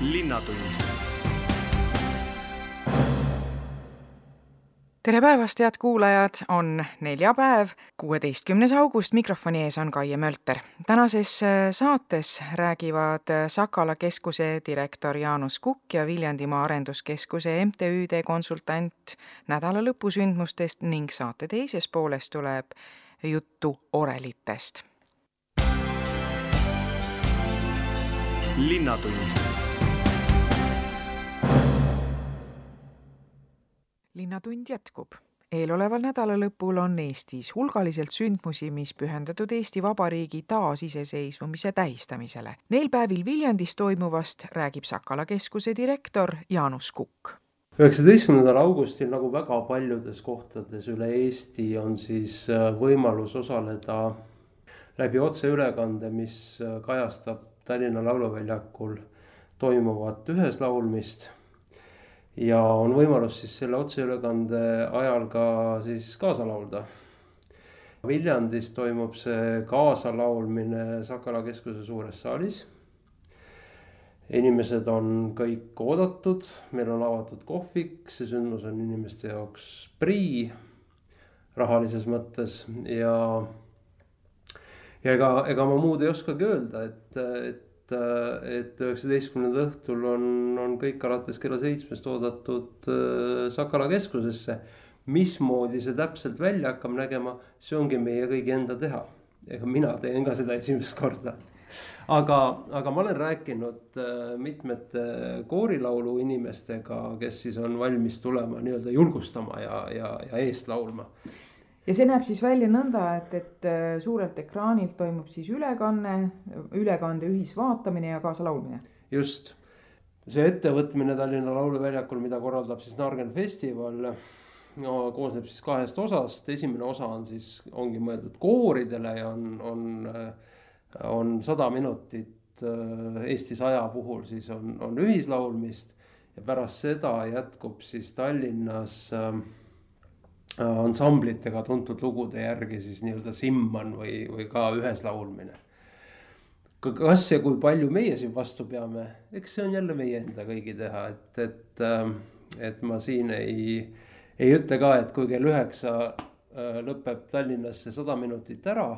linnatund tere päevast, head kuulajad, on neljapäev, kuueteistkümnes august, mikrofoni ees on Kaie Mölter. tänases äh, saates räägivad äh, Sakala keskuse direktor Jaanus Kukk ja Viljandimaa Arenduskeskuse MTÜ-de konsultant nädala lõpusündmustest ning saate teises pooles tuleb juttu orelitest. linnatund linnatund jätkub. eeloleval nädalalõpul on Eestis hulgaliselt sündmusi, mis pühendatud Eesti Vabariigi taasiseseisvumise tähistamisele. Neil päevil Viljandis toimuvast räägib Sakala keskuse direktor Jaanus Kukk üheksateistkümnendal augustil nagu väga paljudes kohtades üle Eesti on siis äh, võimalus osaleda läbi otseülekande, mis äh, kajastab Tallinna Lauluväljakul toimuvat üheslaulmist ja on võimalus siis selle otseülekande ajal ka siis kaasa laulda. Viljandis toimub see kaasalaulmine Sakala keskuse suures saalis. inimesed on kõik oodatud, meil on avatud kohvik, see sündmus on inimeste jaoks prii rahalises mõttes ja ja ega, ega ma muud ei oskagi öelda, et, et et üheksateistkümnenda õhtul on, on kõik alates kella seitsmest oodatud äh, Sakala keskusesse. mismoodi see täpselt välja hakkab nägema, see ongi meie kõigi enda teha. ega mina teen ka seda esimest korda. aga, aga ma olen rääkinud äh, mitmete koorilaulu inimestega, kes siis on valmis tulema nii-öelda julgustama ja, ja, ja eest laulma ja see näeb siis välja nõnda, et, et äh, suurelt ekraanilt toimub siis ülekanne, ülekande ühisvaatamine ja kaasalaulmine. just, see ettevõtmine Tallinna Lauluväljakul, mida korraldab siis Nargen festival no koosneb siis kahest osast, esimene osa on siis, ongi mõeldud kooridele ja on, on, äh, on sada minutit äh, Eesti saja puhul siis on, on ühislaulmist. ja pärast seda jätkub siis Tallinnas äh, ansamblitega tuntud lugude järgi siis nii-öelda Simman või, või ka ühes laulmine. kas ja kui palju meie siin vastu peame, eks see on jälle meie enda kõigi teha, et, et, ähm, et ma siin ei, ei ütle ka, et kui kell üheksa äh, lõpeb Tallinnas see sada minutit ära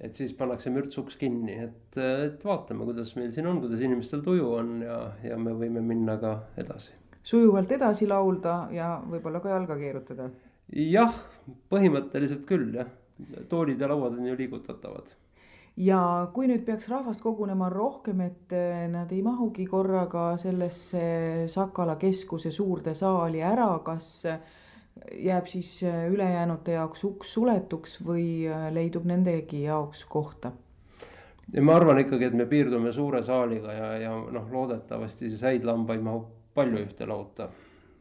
et siis pannakse mürts uks kinni, et, et vaatame, kuidas meil siin on, kuidas inimestel tuju on ja, ja me võime minna ka edasi. sujuvalt edasi laulda ja võib-olla ka jalga keerutada jah, põhimõtteliselt küll jah, toolid ja lauad on ju liigutatavad. ja kui nüüd peaks rahvast kogunema rohkem, et eh, nad ei mahugi korraga sellesse Sakala keskuse suurde saali ära, kas jääb siis eh, ülejäänute jaoks uks suletuks või eh, leidub nendegi jaoks kohta? ja ma arvan ikkagi, et me piirdume suure saaliga ja, ja noh, loodetavasti siis häid lambaid mahub palju ühte lauta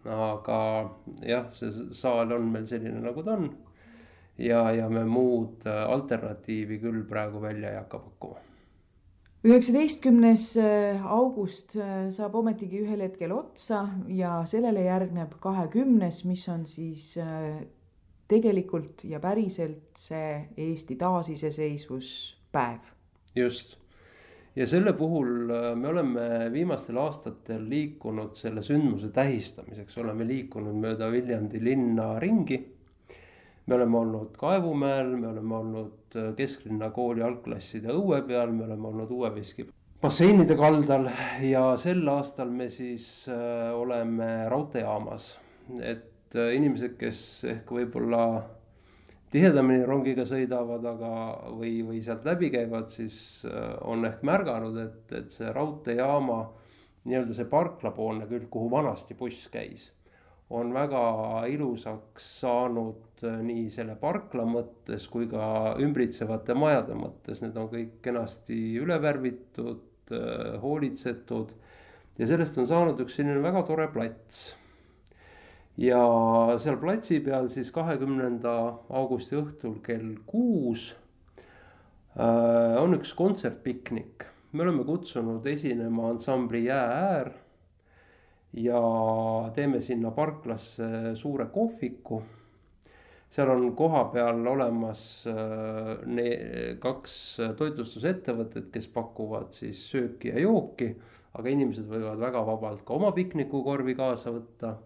aga jah, see saal on meil selline, nagu ta on. ja, ja me muud äh, alternatiivi küll praegu välja ei hakka pakkuma üheksateistkümnes äh, august äh, saab ometigi ühel hetkel otsa ja sellele järgneb kahekümnes, mis on siis tegelikult ja päriselt see Eesti taasiseseisvuspäev. just ja selle puhul äh, me oleme viimastel aastatel liikunud selle sündmuse tähistamiseks, oleme liikunud mööda Viljandi linna ringi. me oleme olnud Kaevumäel, me oleme olnud äh, kesklinna kooli algklasside õue peal, me oleme olnud Uue Veski basseinide kaldal ja sel aastal me siis äh, oleme raudteejaamas. et inimesed, kes ehk võib-olla tihedamini rongiga sõidavad, aga, või, või sealt läbi käivad, siis äh, on ehk märganud, et, et see raudteejaama nii-öelda see parklapoolne külg, kuhu vanasti buss käis, on väga ilusaks saanud äh, nii selle parkla mõttes kui ka ümbritsevate majade mõttes, need on kõik kenasti üle värvitud, äh, hoolitsetud ja sellest on saanud üks selline väga tore plats ja seal platsi peal siis kahekümnenda augusti õhtul kell kuus äh, on üks kontsertpiknik. me oleme kutsunud esinema ansambli Jäääär ja teeme sinna parklasse suure kohviku, seal on kohapeal olemas ne-, kaks toitlustusettevõtet, kes pakuvad siis sööki ja jooki, aga inimesed võivad väga vabalt ka oma piknikukorvi kaasa võtta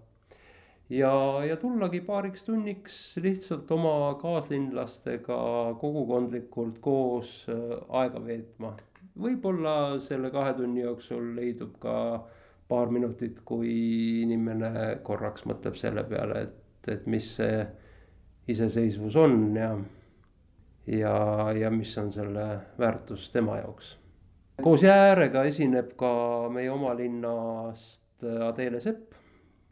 ja, ja tullagi paariks tunniks lihtsalt oma kaaslinlastega kogukondlikult koos äh, aega veetma. võib-olla selle kahe tunni jooksul leidub ka paar minutit, kui inimene korraks mõtleb selle peale, et, et mis see iseseisvus on ja, ja, ja mis on selle väärtus tema jaoks. koos jää äärega esineb ka meie oma linnast Adele Sepp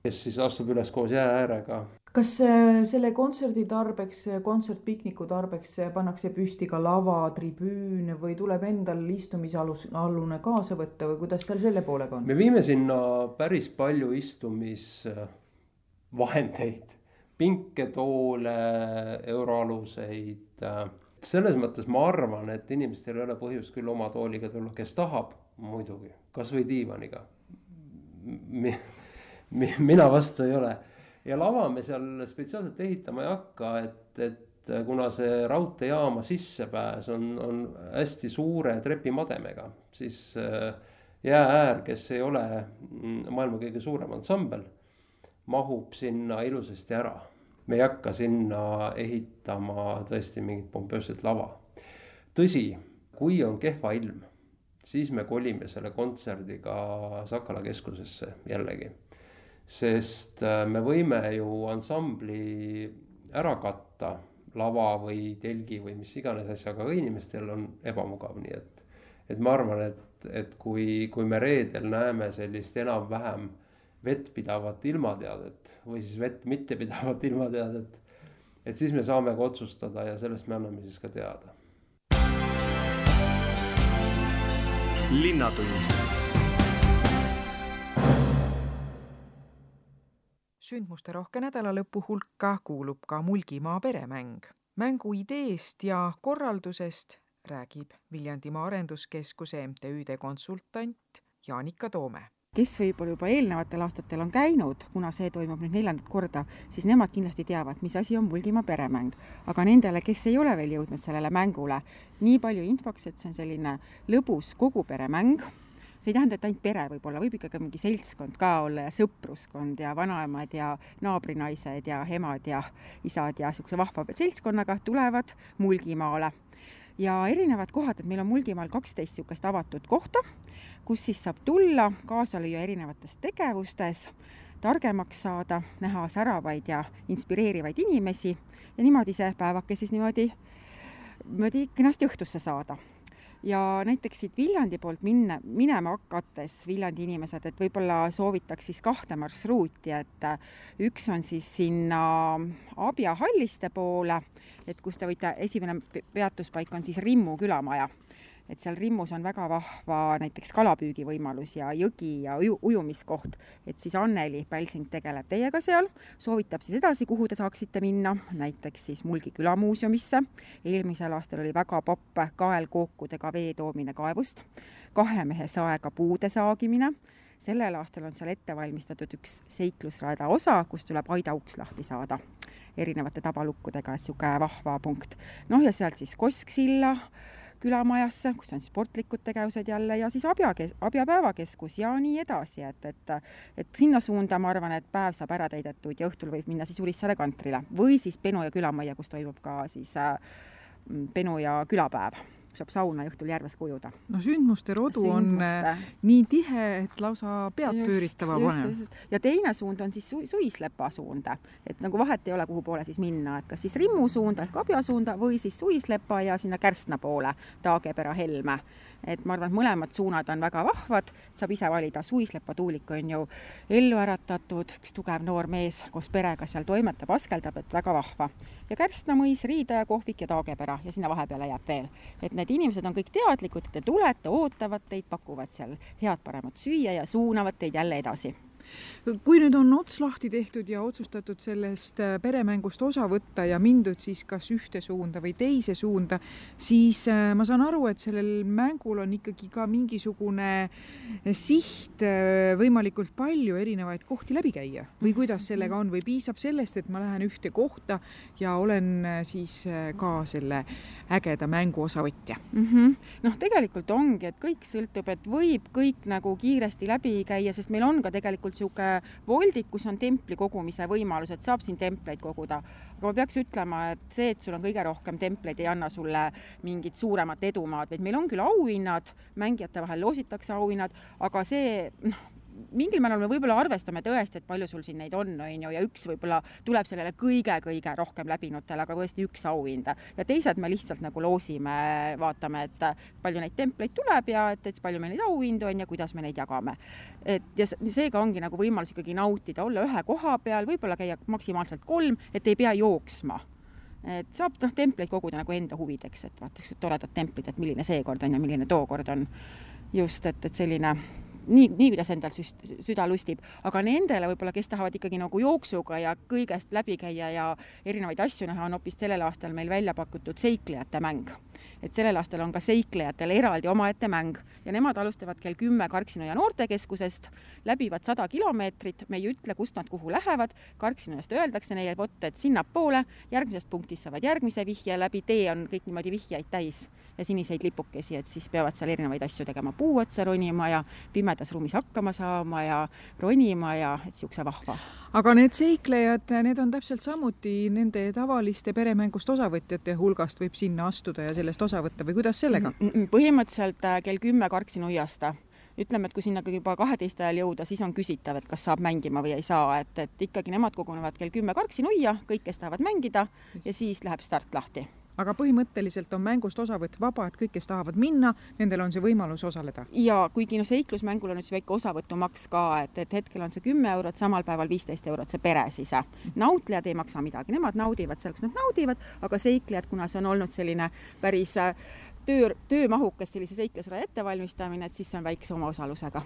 kes siis astub üles koos jää äärega. kas äh, selle kontserdi tarbeks, kontsertpikniku tarbeks pannakse püsti ka lava, tribüün või tuleb endal istumisalus, allune kaasa võtta või kuidas seal selle poolega on? me viime sinna päris palju istumisvahendeid, pinketoole, euroaluseid. selles mõttes ma arvan, et inimestel ei ole põhjust küll oma tooliga tulla, kes tahab, muidugi, kasvõi diivaniga mina vastu ei ole. ja lava me seal spetsiaalselt ehitama ei hakka, et, et kuna see raudteejaama sissepääs on, on hästi suure trepimademega, siis äh, jäääär, kes ei ole mm, maailma kõige suurem ansambel, mahub sinna ilusasti ära. me ei hakka sinna ehitama tõesti mingit pompööset lava. tõsi, kui on kehva ilm, siis me kolime selle kontserdiga Sakala keskusesse jällegi sest äh, me võime ju ansambli ära katta lava või telgi või mis iganes asjaga, aga inimestel on ebamugav, nii et, et ma arvan, et, et kui, kui me reedel näeme sellist enam-vähem vettpidavat ilmateadet või siis vett mittepidavat ilmateadet, et siis me saame ka otsustada ja sellest me anname siis ka teada. linnatund sündmusterohke nädalalõpu hulka kuulub ka Mulgimaa peremäng. mängu ideest ja korraldusest räägib Viljandimaa Arenduskeskuse MTÜ-de konsultant Jaanika Toome kes võib-olla juba eelnevatel aastatel on käinud, kuna see toimub nüüd neljandat korda, siis nemad kindlasti teavad, mis asi on Mulgimaa peremäng. aga nendele, kes ei ole veel jõudnud sellele mängule, nii palju infoks, et see on selline lõbus koguperemäng see ei tähenda, et ainult pere võib olla, võib ikkagi mingi seltskond ka olla ja sõpruskond ja vanaemad ja naabrinaised ja emad ja isad ja niisuguse vahva seltskonnaga tulevad Mulgimaale. ja erinevad kohad, et meil on Mulgimaal kaksteist niisugust avatud kohta, kus siis saab tulla, kaasa lüüa erinevates tegevustes, targemaks saada, näha säravaid ja inspireerivaid inimesi ja niimoodi see päevake siis niimoodi, niimoodi kenasti õhtusse saada ja näiteks siit Viljandi poolt minna, minema hakates Viljandi inimesed, et võib-olla soovitaks siis kahte marsruuti, et äh, üks on siis sinna Abja halliste poole, et kus te võite, esimene peatuspaik on siis Rimmu külamaja et seal Rimmus on väga vahva näiteks kalapüügivõimalus ja jõgi ja uju, ujumiskoht, et siis Anneli Pälsing tegeleb teiega seal, soovitab siis edasi, kuhu te saaksite minna, näiteks siis Mulgi külamuuseumisse. eelmisel aastal oli väga popp kaelkookudega vee toomine kaevust, kahe mehe saega puude saagimine sellel aastal on seal ette valmistatud üks seiklusrada osa, kus tuleb aidauks lahti saada erinevate tabalukkudega, niisugune vahva punkt. noh, ja sealt siis Kosksilla külamajasse, kus on sportlikud tegevused jälle ja siis Abja, Abja päevakeskus ja nii edasi, et, et et sinna suunda ma arvan, et päev saab ära täidetud ja õhtul võib minna siis Urissaare kantrile või siis Penu ja külamajja, kus toimub ka siis äh, Penu ja külapäev saab sauna õhtul järves kujuda. no sündmuste rodu sündmuste. on nii tihe, et lausa pead just, pööritama paneb. ja teine suund on siis su Suislepa suund, et nagu vahet ei ole, kuhu poole siis minna, et kas siis Rimmu suunda ehk Abja suunda või siis Suislepa ja sinna Kärstna poole, Taagepera, Helme et ma arvan, et mõlemad suunad on väga vahvad, saab ise valida, Suislepa tuulik on ju ellu äratatud, üks tugev noor mees koos perega seal toimetab, askeldab, et väga vahva. Ja Kärstna mõis, Riidaja kohvik ja Taagepera ja sinna vahepeale jääb veel. et need inimesed on kõik teadlikud, et te tulete, ootavad teid, pakuvad seal head-paremat süüa ja suunavad teid jälle edasi kui nüüd on ots lahti tehtud ja otsustatud sellest äh, peremängust osa võtta ja mindud siis kas ühte suunda või teise suunda, siis äh, ma saan aru, et sellel mängul on ikkagi ka mingisugune siht võimalikult palju erinevaid kohti läbi käia või kuidas sellega on või piisab sellest, et ma lähen ühte kohta ja olen siis ka selle ägeda mängu osavõtja mm -hmm.? noh, tegelikult ongi, et kõik sõltub, et võib kõik nagu kiiresti läbi käia, sest meil on ka tegelikult niisugune voldik, kus on templi kogumise võimalus, et saab siin templeid koguda. aga ma peaks ütlema, et see, et sul on kõige rohkem templeid, ei anna sulle mingit suuremat edumaad, vaid meil on küll auhinnad, mängijate vahel loositakse auhinnad, aga see noh, mingil määral me võib-olla arvestame tõesti, et palju sul siin neid on, on ju, ja üks võib-olla tuleb sellele kõige-kõige rohkem läbinutele, aga tõesti üks auhind. ja teised me lihtsalt nagu loosime, vaatame, et palju neid templeid tuleb ja et, et palju meil neid auhindu on ja kuidas me neid jagame. et ja seega ongi nagu võimalus ikkagi nautida, olla ühe koha peal, võib-olla käia maksimaalselt kolm, et ei pea jooksma et saab noh, templeid koguda nagu enda huvideks, et vaata, toredad templid, et milline seekord on ja milline tookord on. just, et, et selline nii, nii kuidas endal süst, süda lustib, aga nendele võib-olla, kes tahavad ikkagi nagu jooksuga ja kõigest läbi käia ja erinevaid asju näha, on hoopis sellel aastal meil välja pakutud seiklejate mäng. Et sellel aastal on ka seiklejatel eraldi omaette mäng ja nemad alustavad kell kümme Karksinoja noortekeskusest, läbivad sada kilomeetrit, me ei ütle, kust nad kuhu lähevad, Karksinojast öeldakse neile, vot et sinnapoole, järgmisest punktist saavad järgmise vihje, läbi tee on kõik niimoodi vihjeid täis ja siniseid lipukesi, et siis peavad seal erinevaid asju tegema, puu otsa ronima ja pimedas ruumis hakkama saama ja ronima ja et niisuguse vahva. Aga need seiklejad, need on täpselt samuti nende tavaliste peremängust osavõtjate hulgast võib sinna astuda ja sellest osa võtta või kuidas sellega? põhimõtteliselt äh, kell kümme Karksi nuiasta ütleme, et kui sinna juba kaheteist ajal jõuda, siis on küsitav, et kas saab mängima või ei saa, et, et ikkagi nemad kogunevad kell kümme Karksi nuia, kõik, kes tahavad mängida ja siis läheb start lahti aga põhimõtteliselt on mängust osavõtt vaba, et kõik, kes tahavad minna, nendel on see võimalus osaleda. ja kuigi no seiklusmängul on üks väike osavõtumaks ka, et, et hetkel on see kümme eurot, samal päeval viisteist eurot see pere siis. nautlejad ei maksa midagi, nemad naudivad seal, kus nad naudivad, aga seiklejad, kuna see on olnud selline päris äh, töö, töömahukas sellise seiklusraja ettevalmistamine, et siis see on väikese omaosalusega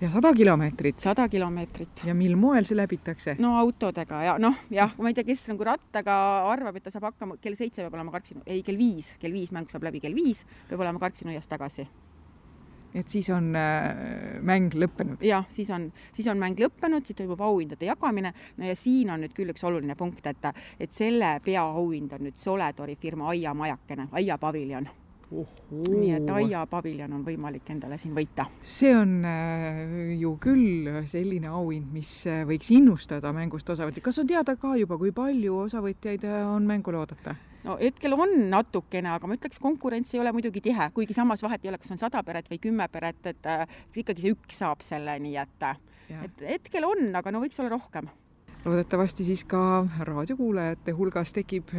ja sada kilomeetrit? sada kilomeetrit. ja mil moel see läbitakse? no autodega ja noh, jah, ma ei tea, kes nagu rattaga arvab, et ta saab hakkama, kell seitse peab olema Karksinu, ei kell viis, kell viis mäng saab läbi, kell viis peab olema Karksinuiast tagasi. et siis on äh, mäng lõppenud? jah, siis on, siis on mäng lõppenud, siis toimub auhindade jagamine, no ja siin on nüüd küll üks oluline punkt, et, et selle peaauhind on nüüd Soledori firma aiamajakene, aiapaviljon. Nii et aiapaviljon on võimalik endale siin võita. see on äh, ju küll selline auhind, mis äh, võiks innustada mängust osavõtjaid. kas on teada ka juba, kui palju osavõtjaid äh, on mängule oodata? no hetkel on natukene, aga ma ütleks, konkurents ei ole muidugi tihe, kuigi samas vahet ei ole, kas on sada peret või kümme peret, et ikkagi see üks saab selle, nii et, et hetkel on, aga no võiks olla rohkem loodetavasti siis ka raadiokuulajate hulgas tekib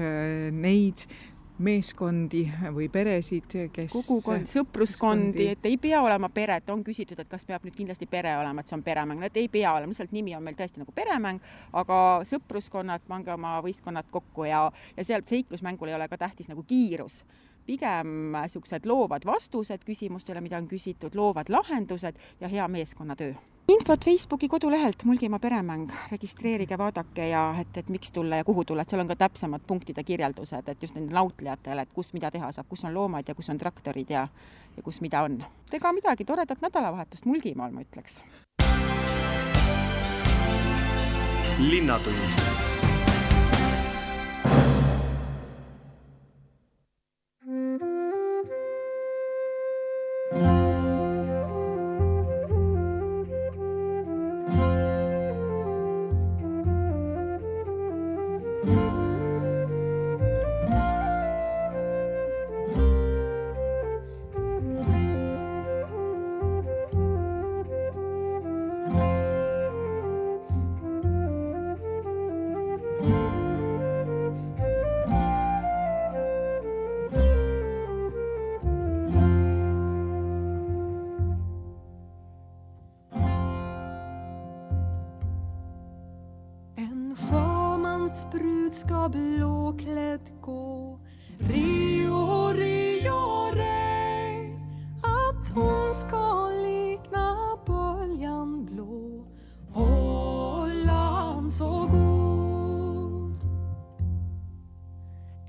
neid meeskondi või peresid, kes kogukond, sõpruskondi, et ei pea olema pere, et on küsitud, et kas peab nüüd kindlasti pere olema, et see on peremäng, no et ei pea olema, lihtsalt nimi on meil tõesti nagu peremäng, aga sõpruskonnad, pange oma võistkonnad kokku ja, ja seal seiklusmängul ei ole ka tähtis nagu kiirus. Pigem niisugused loovad vastused küsimustele, mida on küsitud, loovad lahendused ja hea meeskonnatöö infot Facebooki kodulehelt Mulgimaa peremäng, registreerige, vaadake ja et, et miks tulla ja kuhu tulla, et seal on ka täpsemad punktide kirjeldused, et just nendele nautlejatele, et kus mida teha saab, kus on loomad ja kus on traktorid ja, ja kus mida on. ega midagi, toredat nädalavahetust Mulgimaal, ma ütleks. linnatund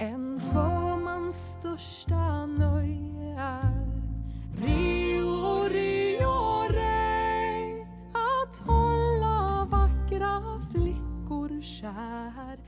En sjömans största nöje är Rio, och Rey. Att hålla vackra flickor kär.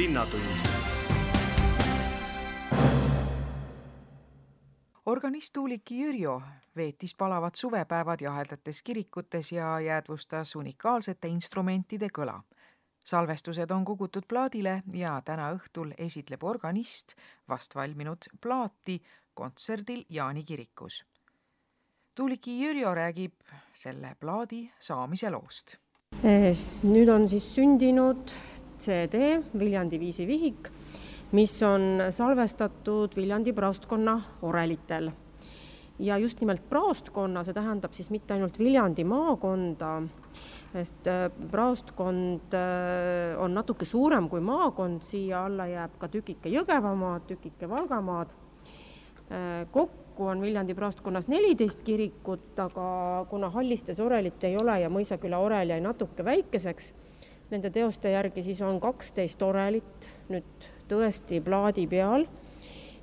Linnatund organist Tuulik Jürjo veetis palavad suvepäevad jahedates kirikutes ja jäädvustas unikaalsete instrumentide kõla. salvestused on kogutud plaadile ja täna õhtul esitleb organist vast valminud plaati kontserdil Jaani kirikus. Tuuliki Jürjo räägib selle plaadi saamise loost. nüüd on siis sündinud CD Viljandi viisivihik mis on salvestatud Viljandi praostkonna orelitel. ja just nimelt praostkonna, see tähendab siis mitte ainult Viljandi maakonda, sest äh, praostkond äh, on natuke suurem kui maakond, siia alla jääb ka tükike Jõgevamaad, tükike Valgamaad. Äh, kokku on Viljandi praostkonnas neliteist kirikut, aga kuna Hallistes orelit ei ole ja Mõisaküla orel jäi natuke väikeseks, nende teoste järgi siis on kaksteist orelit nüüd tõesti plaadi peal.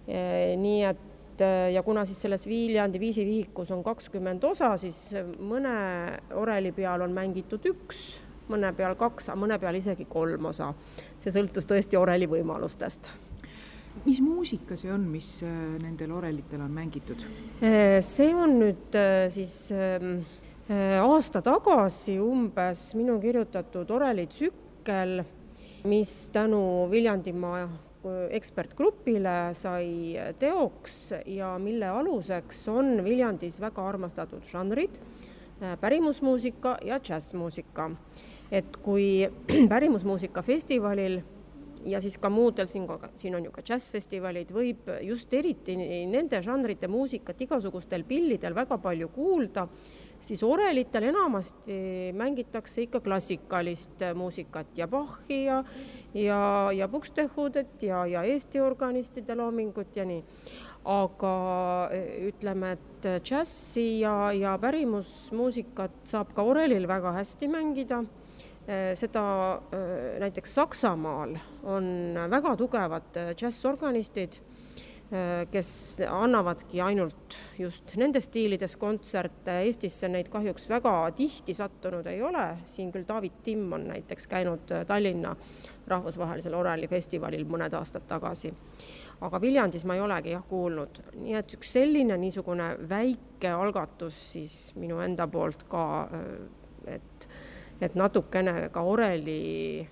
Eh, nii et eh, ja kuna siis selles Viljandi viisivihikus on kakskümmend osa, siis mõne oreli peal on mängitud üks, mõne peal kaks, mõne peal isegi kolm osa. see sõltus tõesti oreli võimalustest mis muusika see on, mis eh, nendel orelitel on mängitud? see on nüüd siis aasta tagasi umbes minu kirjutatud orelitsükkel mis tänu Viljandimaa ekspertgrupile sai teoks ja mille aluseks on Viljandis väga armastatud žanrid, äh, pärimusmuusika ja džässmuusika. et kui pärimusmuusika festivalil ja siis ka muudel siin, siin on ju ka džässfestivalid, võib just eriti nende žanrite muusikat igasugustel pillidel väga palju kuulda siis orelitel enamasti mängitakse ikka klassikalist muusikat ja Bachi ja, ja, ja Buxtehudet ja, ja Eesti organistide loomingut ja nii. aga ütleme, et džässi ja, ja pärimusmuusikat saab ka orelil väga hästi mängida seda näiteks Saksamaal on väga tugevad džässorganistid kes annavadki ainult just nendes stiilides kontserte, Eestisse neid kahjuks väga tihti sattunud ei ole, siin küll David Timm on näiteks käinud äh, Tallinna rahvusvahelisel orelifestivalil mõned aastad tagasi. aga Viljandis ma ei olegi jah kuulnud, nii et üks selline niisugune väike algatus siis minu enda poolt ka, äh, et, et natukene ka oreli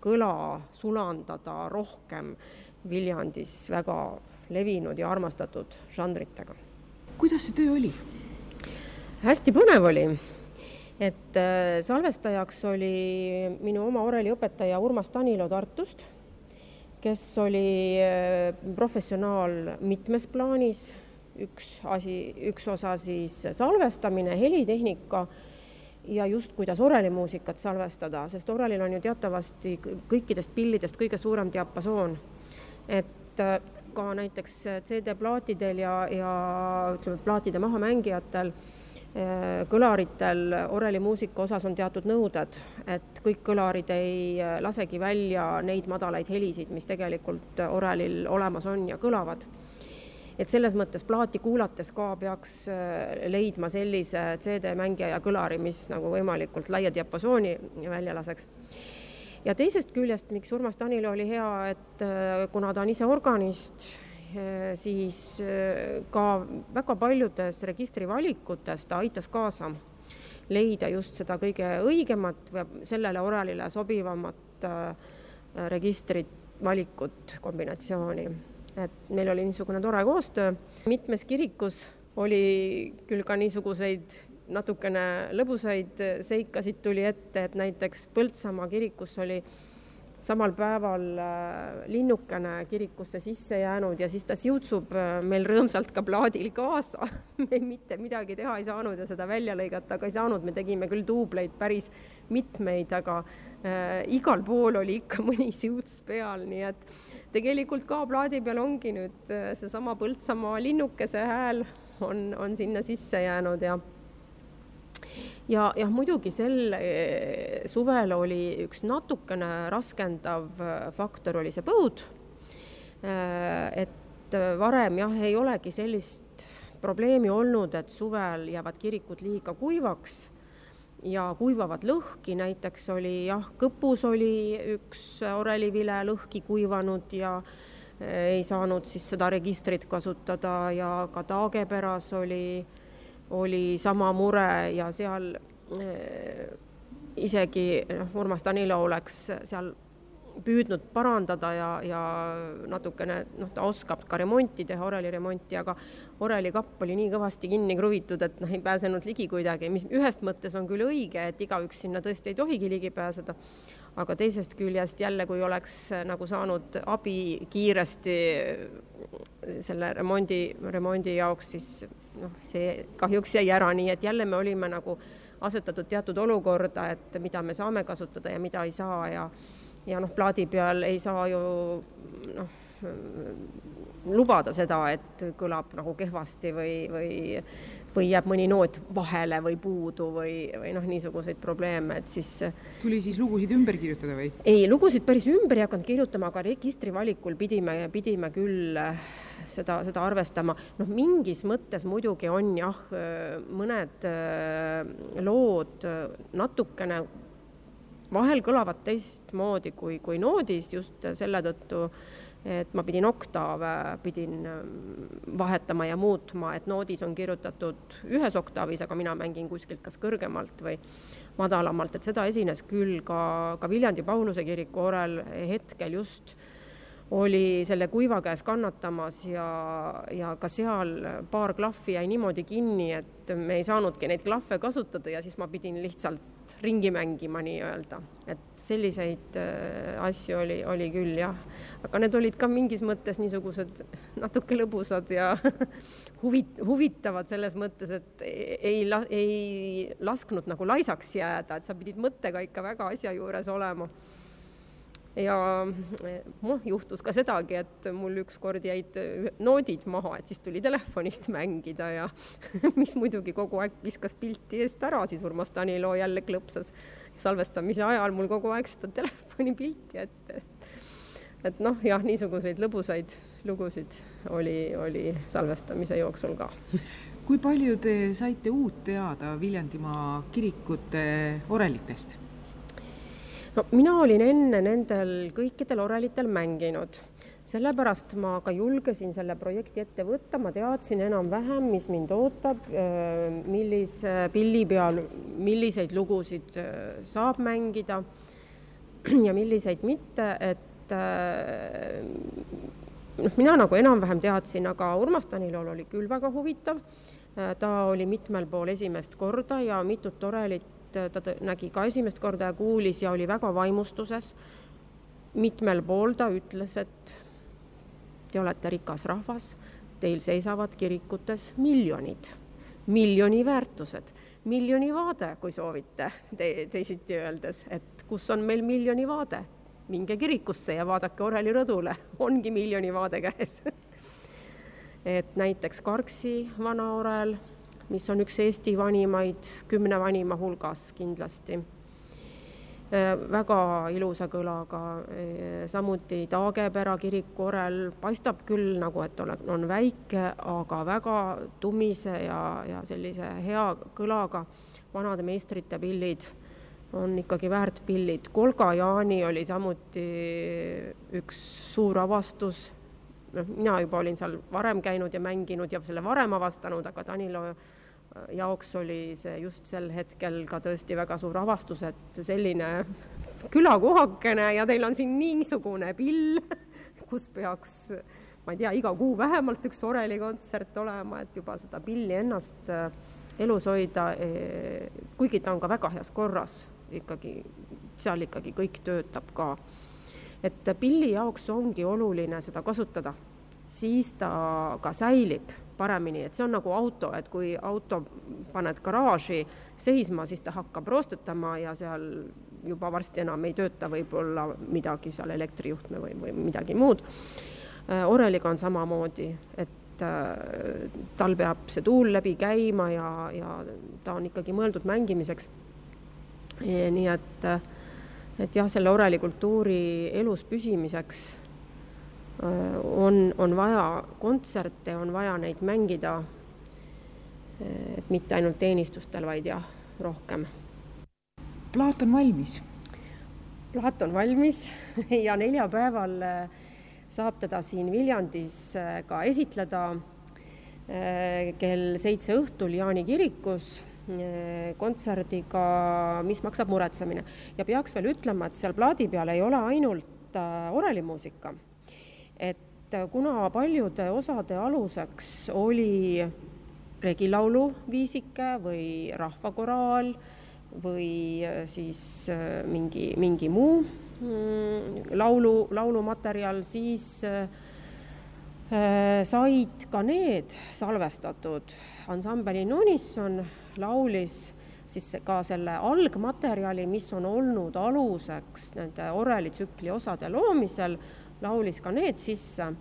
kõla sulandada rohkem Viljandis väga levinud ja armastatud žanritega. kuidas see töö oli? hästi põnev oli, et äh, salvestajaks oli minu oma oreliõpetaja Urmas Tanilo Tartust, kes oli äh, professionaal mitmes plaanis, üks asi, üks osa siis salvestamine, helitehnika ja just kuidas orelimuusikat salvestada, sest orelil on ju teatavasti kõikidest pillidest kõige suurem diapasoon. et äh, ka näiteks CD-plaatidel ja, ja ütleme, plaatide mahamängijatel, eh, kõlaritel orelimuusika osas on teatud nõuded, et kõik kõlarid ei eh, lasegi välja neid madalaid helisid, mis tegelikult orelil olemas on ja kõlavad. Et selles mõttes plaati kuulates ka peaks eh, leidma sellise CD-mängija ja kõlari, mis nagu võimalikult laia diapasooni välja laseks ja teisest küljest, miks Urmas Tanilo oli hea, et äh, kuna ta on ise organist, äh, siis äh, ka väga paljudes registri valikutes ta aitas kaasa leida just seda kõige õigemat või sellele orelile sobivamat registrit, valikut, kombinatsiooni. et meil oli niisugune tore koostöö, mitmes kirikus oli küll ka niisuguseid natukene lõbusaid seikasid tuli ette, et näiteks Põltsamaa kirikus oli samal päeval äh, linnukene kirikusse sisse jäänud ja siis ta siutsub äh, meil rõõmsalt ka plaadil kaasa. Me mitte midagi teha ei saanud ja seda välja lõigata ka ei saanud, me tegime küll duubleid päris mitmeid, aga äh, igal pool oli ikka mõni siuts peal, nii et tegelikult ka plaadi peal ongi nüüd äh, seesama Põltsamaa linnukese hääl on, on sinna sisse jäänud ja ja jah, muidugi sel eh, suvel oli üks natukene raskendav eh, faktor, oli see põud. Eh, et varem jah, ei olegi sellist probleemi olnud, et suvel jäävad kirikud liiga kuivaks ja kuivavad lõhki, näiteks oli jah, kõpus oli üks orelivile lõhki kuivanud ja ei saanud siis seda registrit kasutada ja ka Taageperas oli, oli sama mure ja seal isegi noh, Urmas Danilo oleks seal püüdnud parandada ja, ja natukene noh, ta oskab ka remonti teha, oreliremonti, aga orelikapp oli nii kõvasti kinni kruvitud, et noh, ei pääsenud ligi kuidagi, mis ühest mõttes on küll õige, et igaüks sinna tõesti ei tohigi ligi pääseda, aga teisest küljest jälle, kui oleks nagu saanud abi kiiresti selle remondi, remondi jaoks, siis noh, see kahjuks jäi ära, nii et jälle me olime nagu asetatud teatud olukorda, et mida me saame kasutada ja mida ei saa ja ja noh, plaadi peal ei saa ju noh, lubada seda, et kõlab nagu kehvasti või, või või jääb mõni noot vahele või puudu või, või noh, niisuguseid probleeme, et siis tuli siis lugusid ümber kirjutada või? ei, lugusid päris ümber ei hakanud kirjutama, aga registri valikul pidime, pidime küll seda, seda arvestama. noh, mingis mõttes muidugi on jah, mõned lood natukene vahel kõlavad teistmoodi kui, kui noodis just selle tõttu, et ma pidin oktaave, pidin ähm, vahetama ja muutma, et noodis on kirjutatud ühes oktaavis, aga mina mängin kuskilt kas kõrgemalt või madalamalt, et seda esines küll ka, ka Viljandi Pauluse kiriku orel hetkel just oli selle kuiva käes kannatamas ja, ja ka seal paar klahvi jäi niimoodi kinni, et me ei saanudki neid klahve kasutada ja siis ma pidin lihtsalt ringi mängima nii-öelda. et selliseid äh, asju oli, oli küll jah, aga need olid ka mingis mõttes niisugused natuke lõbusad ja huvit-, huvitavad selles mõttes, et ei, ei lasknud nagu laisaks jääda, et sa pidid mõttega ikka väga asja juures olema ja noh, juhtus ka sedagi, et mul ükskord jäid noodid maha, et siis tuli telefonist mängida ja mis muidugi kogu aeg viskas pilti eest ära, siis Urmas Tanilo jälle klõpsas salvestamise ajal mul kogu aeg seda telefonipilti ette. et noh, jah, niisuguseid lõbusaid lugusid oli, oli salvestamise jooksul ka. kui palju te saite uut teada Viljandimaa kirikute orelitest? No mina olin enne nendel kõikidel orelitel mänginud, sellepärast ma ka julgesin selle projekti ette võtta, ma teadsin enam-vähem, mis mind ootab, äh, millise pilli peal milliseid lugusid äh, saab mängida ja milliseid mitte, et äh, noh, mina nagu enam-vähem teadsin, aga Urmas Danilol oli küll väga huvitav. ta oli mitmel pool esimest korda ja mitut orelit ta nägi ka esimest korda ja kuulis ja oli väga vaimustuses. mitmel pool ta ütles, et te olete rikas rahvas, teil seisavad kirikutes miljonid, miljoni väärtused, miljoni vaade, kui soovite te, teisiti öeldes, et kus on meil miljoni vaade, minge kirikusse ja vaadake Oreli rõdule, ongi miljoni vaade käes et näiteks Karksi vanaorel mis on üks Eesti vanimaid, kümne vanima hulgas kindlasti. Äh, väga ilusa kõlaga, äh, samuti Taagepera kiriku orel paistab küll nagu, et ole, on väike, aga väga tumise ja, ja sellise hea kõlaga vanade meistrite pillid on ikkagi väärt pillid. Kolga Jaani oli samuti üks suur avastus, noh, mina juba olin seal varem käinud ja mänginud ja selle varem avastanud, aga Danilo jaoks oli see just sel hetkel ka tõesti väga suur avastus, et selline külakohakene ja teil on siin niisugune pill, kus peaks, ma ei tea, iga kuu vähemalt üks orelikontsert olema, et juba seda pilli ennast äh, elus hoida, e, kuigi ta on ka väga heas korras ikkagi, seal ikkagi kõik töötab ka. et pilli jaoks ongi oluline seda kasutada, siis ta ka säilib paremini, et see on nagu auto, et kui auto paned garaaži seisma, siis ta hakkab roostetama ja seal juba varsti enam ei tööta võib-olla midagi seal, elektrijuhtme või, või midagi muud. Äh, oreliga on samamoodi, et äh, tal peab see tuul läbi käima ja, ja ta on ikkagi mõeldud mängimiseks. nii et, et jah, selle orelikultuuri elus püsimiseks Äh, on, on vaja kontserte, on vaja neid mängida. Äh, et mitte ainult teenistustel, vaid jah, rohkem plaat on valmis? plaat on valmis ja neljapäeval äh, saab teda siin Viljandis äh, ka esitleda kell seitse õhtul Jaani kirikus kontserdiga Mis maksab muretsemine ja peaks veel ütlema, et seal plaadi peal ei ole ainult orelimuusika. Et kuna paljude osade aluseks oli regilaulu viisike või rahvakoraal või siis äh, mingi, mingi muu mm, laulu, laulumaterjal, siis äh, said ka need salvestatud. ansambel Inunison laulis siis ka selle algmaterjali, mis on olnud aluseks nende orelitsükli osade loomisel, laulis ka need sisse.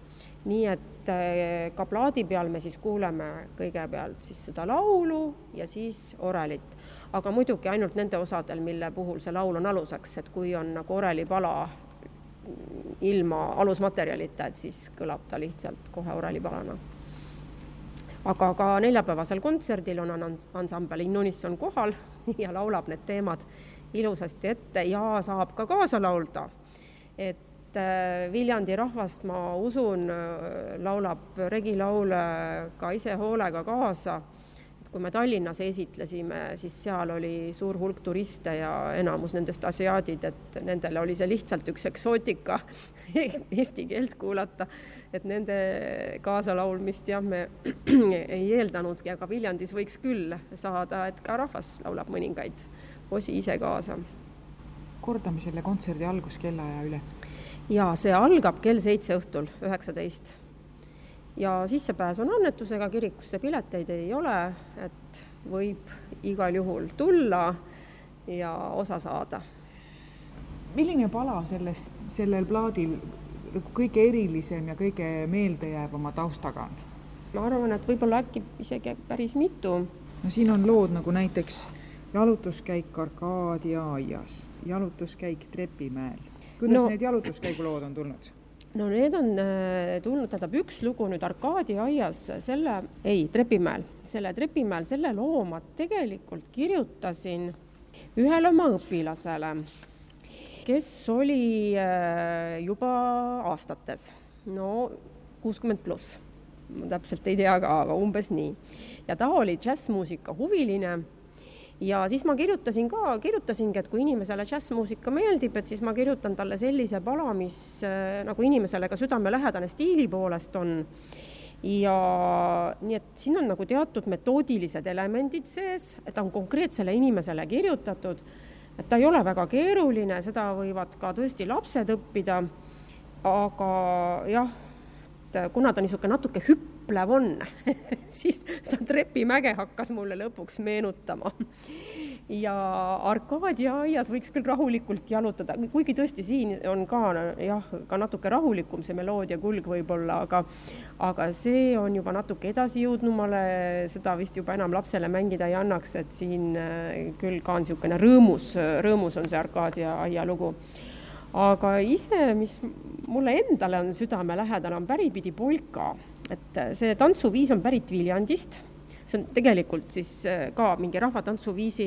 nii et et ka plaadi peal me siis kuuleme kõigepealt siis seda laulu ja siis orelit. aga muidugi ainult nende osadel, mille puhul see laul on aluseks, et kui on nagu orelipala ilma alusmaterjalita, et siis kõlab ta lihtsalt kohe orelipalana. aga ka neljapäevasel kontserdil on ansambel Innunison kohal ja laulab need teemad ilusasti ette ja saab ka kaasa laulda. et et äh, Viljandi rahvast, ma usun, äh, laulab regilaule ka ise hoolega kaasa. et kui me Tallinnas esitlesime, siis seal oli suur hulk turiste ja enamus nendest asiaadid, et nendele oli see lihtsalt üks eksootika eesti keelt kuulata. et nende kaasalaulmist jah, me ei eeldanudki, aga Viljandis võiks küll saada, et ka rahvas laulab mõningaid osi ise kaasa. kordame selle kontserdi alguskellaaja üle ja see algab kell seitse õhtul, üheksateist. ja sissepääs on annetusega, kirikusse pileteid ei ole, et võib igal juhul tulla ja osa saada. milline pala sellest, sellel plaadil kõige erilisem ja kõige meeldejäävama taustaga on? ma arvan, et võib-olla äkki isegi päris mitu. no siin on lood nagu näiteks jalutuskäik Arkaadia aias, jalutuskäik Trepimäel kuidas no, need jalutuskäigulood on tulnud? no need on äh, tulnud, tähendab üks lugu nüüd Arkaadia aias, selle, ei, Trepimäel, selle Trepimäel, selle loo ma tegelikult kirjutasin ühele oma õpilasele, kes oli äh, juba aastates, no kuuskümmend pluss, ma täpselt ei tea ka, aga umbes nii. ja ta oli džässmuusika huviline ja siis ma kirjutasin ka, kirjutasingi, et kui inimesele džässmuusika meeldib, et siis ma kirjutan talle sellise pala, mis äh, nagu inimesele ka südamelähedane stiili poolest on. ja nii, et siin on nagu teatud metoodilised elemendid sees, et ta on konkreetsele inimesele kirjutatud, et ta ei ole väga keeruline, seda võivad ka tõesti lapsed õppida, aga jah, et kuna ta niisugune natuke hüplev on siis seda trepimäge hakkas mulle lõpuks meenutama. ja Arkaadia aias võiks küll rahulikult jalutada, kuigi tõesti siin on ka jah, ka natuke rahulikum see meloodia kulg võib-olla, aga aga see on juba natuke edasijõudnumale, seda vist juba enam lapsele mängida ei annaks, et siin äh, küll ka on niisugune rõõmus, rõõmus on see Arkaadia aia lugu. Aga ise, mis mulle endale on südamelähedane, on päripidi polka, et see tantsuviis on pärit Viljandist. See on tegelikult siis äh, ka mingi rahvatantsuviisi,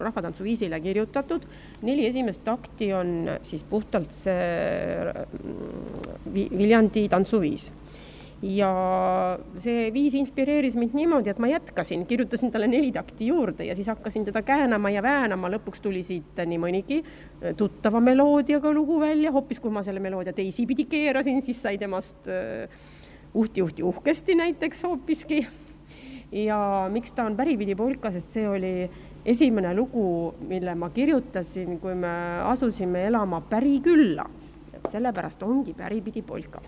rahvatantsuviisile kirjutatud. neli esimest takti on siis puhtalt see Viljandi tantsuviis. Ja see viis inspireeris mind niimoodi, et ma jätkasin, kirjutasin talle neli takti juurde ja siis hakkasin teda käänama ja väänama, lõpuks tuli siit nii mõnigi äh, tuttava meloodiaga lugu välja, hoopis kui ma selle meloodia teisipidi keerasin, siis sai temast uhti, uhti, uhkesti näiteks hoopiski. ja miks ta on päripidi polka, sest see oli esimene lugu, mille ma kirjutasin, kui me asusime elama Pärikülla. et sellepärast ongi päripidi polka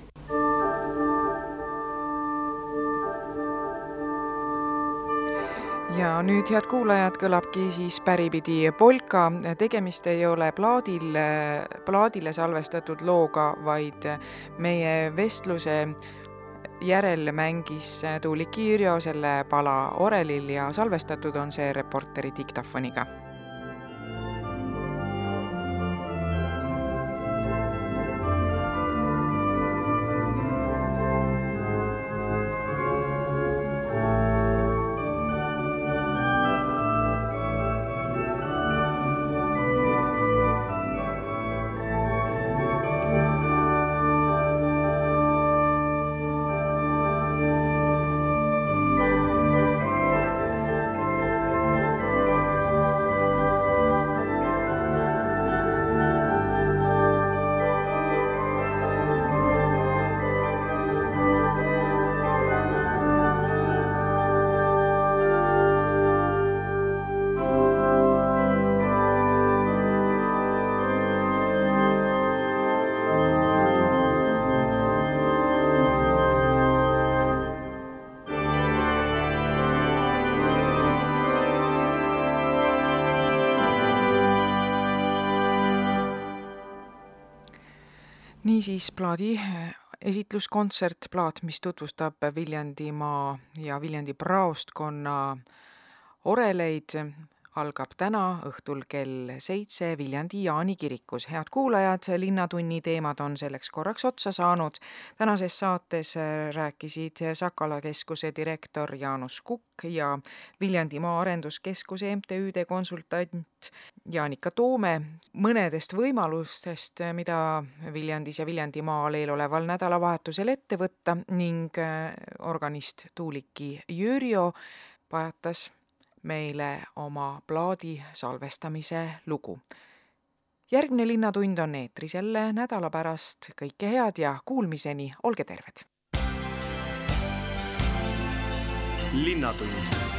ja nüüd, head kuulajad, kõlabki siis päripidi polka. tegemist ei ole plaadil, plaadile salvestatud looga, vaid meie vestluse järel mängis Tuulik Kiirjo selle pala orelil ja salvestatud on see Reporteri diktofoniga niisiis plaadi esitluskontsert, plaat, mis tutvustab Viljandimaa ja Viljandi praostkonna oreleid, algab täna õhtul kell seitse Viljandi Jaani kirikus. head kuulajad, Linnatunni teemad on selleks korraks otsa saanud. tänases saates rääkisid Sakala keskuse direktor Jaanus Kukk ja Viljandimaa Arenduskeskuse MTÜ-de konsultant Jaanika Toome mõnedest võimalustest, mida Viljandis ja Viljandimaal eeloleval nädalavahetusel ette võtta ning organist Tuuliki Jürio pajatas meile oma plaadi salvestamise lugu. järgmine Linnatund on eetris jälle nädala pärast, kõike head ja kuulmiseni, olge terved! linnatund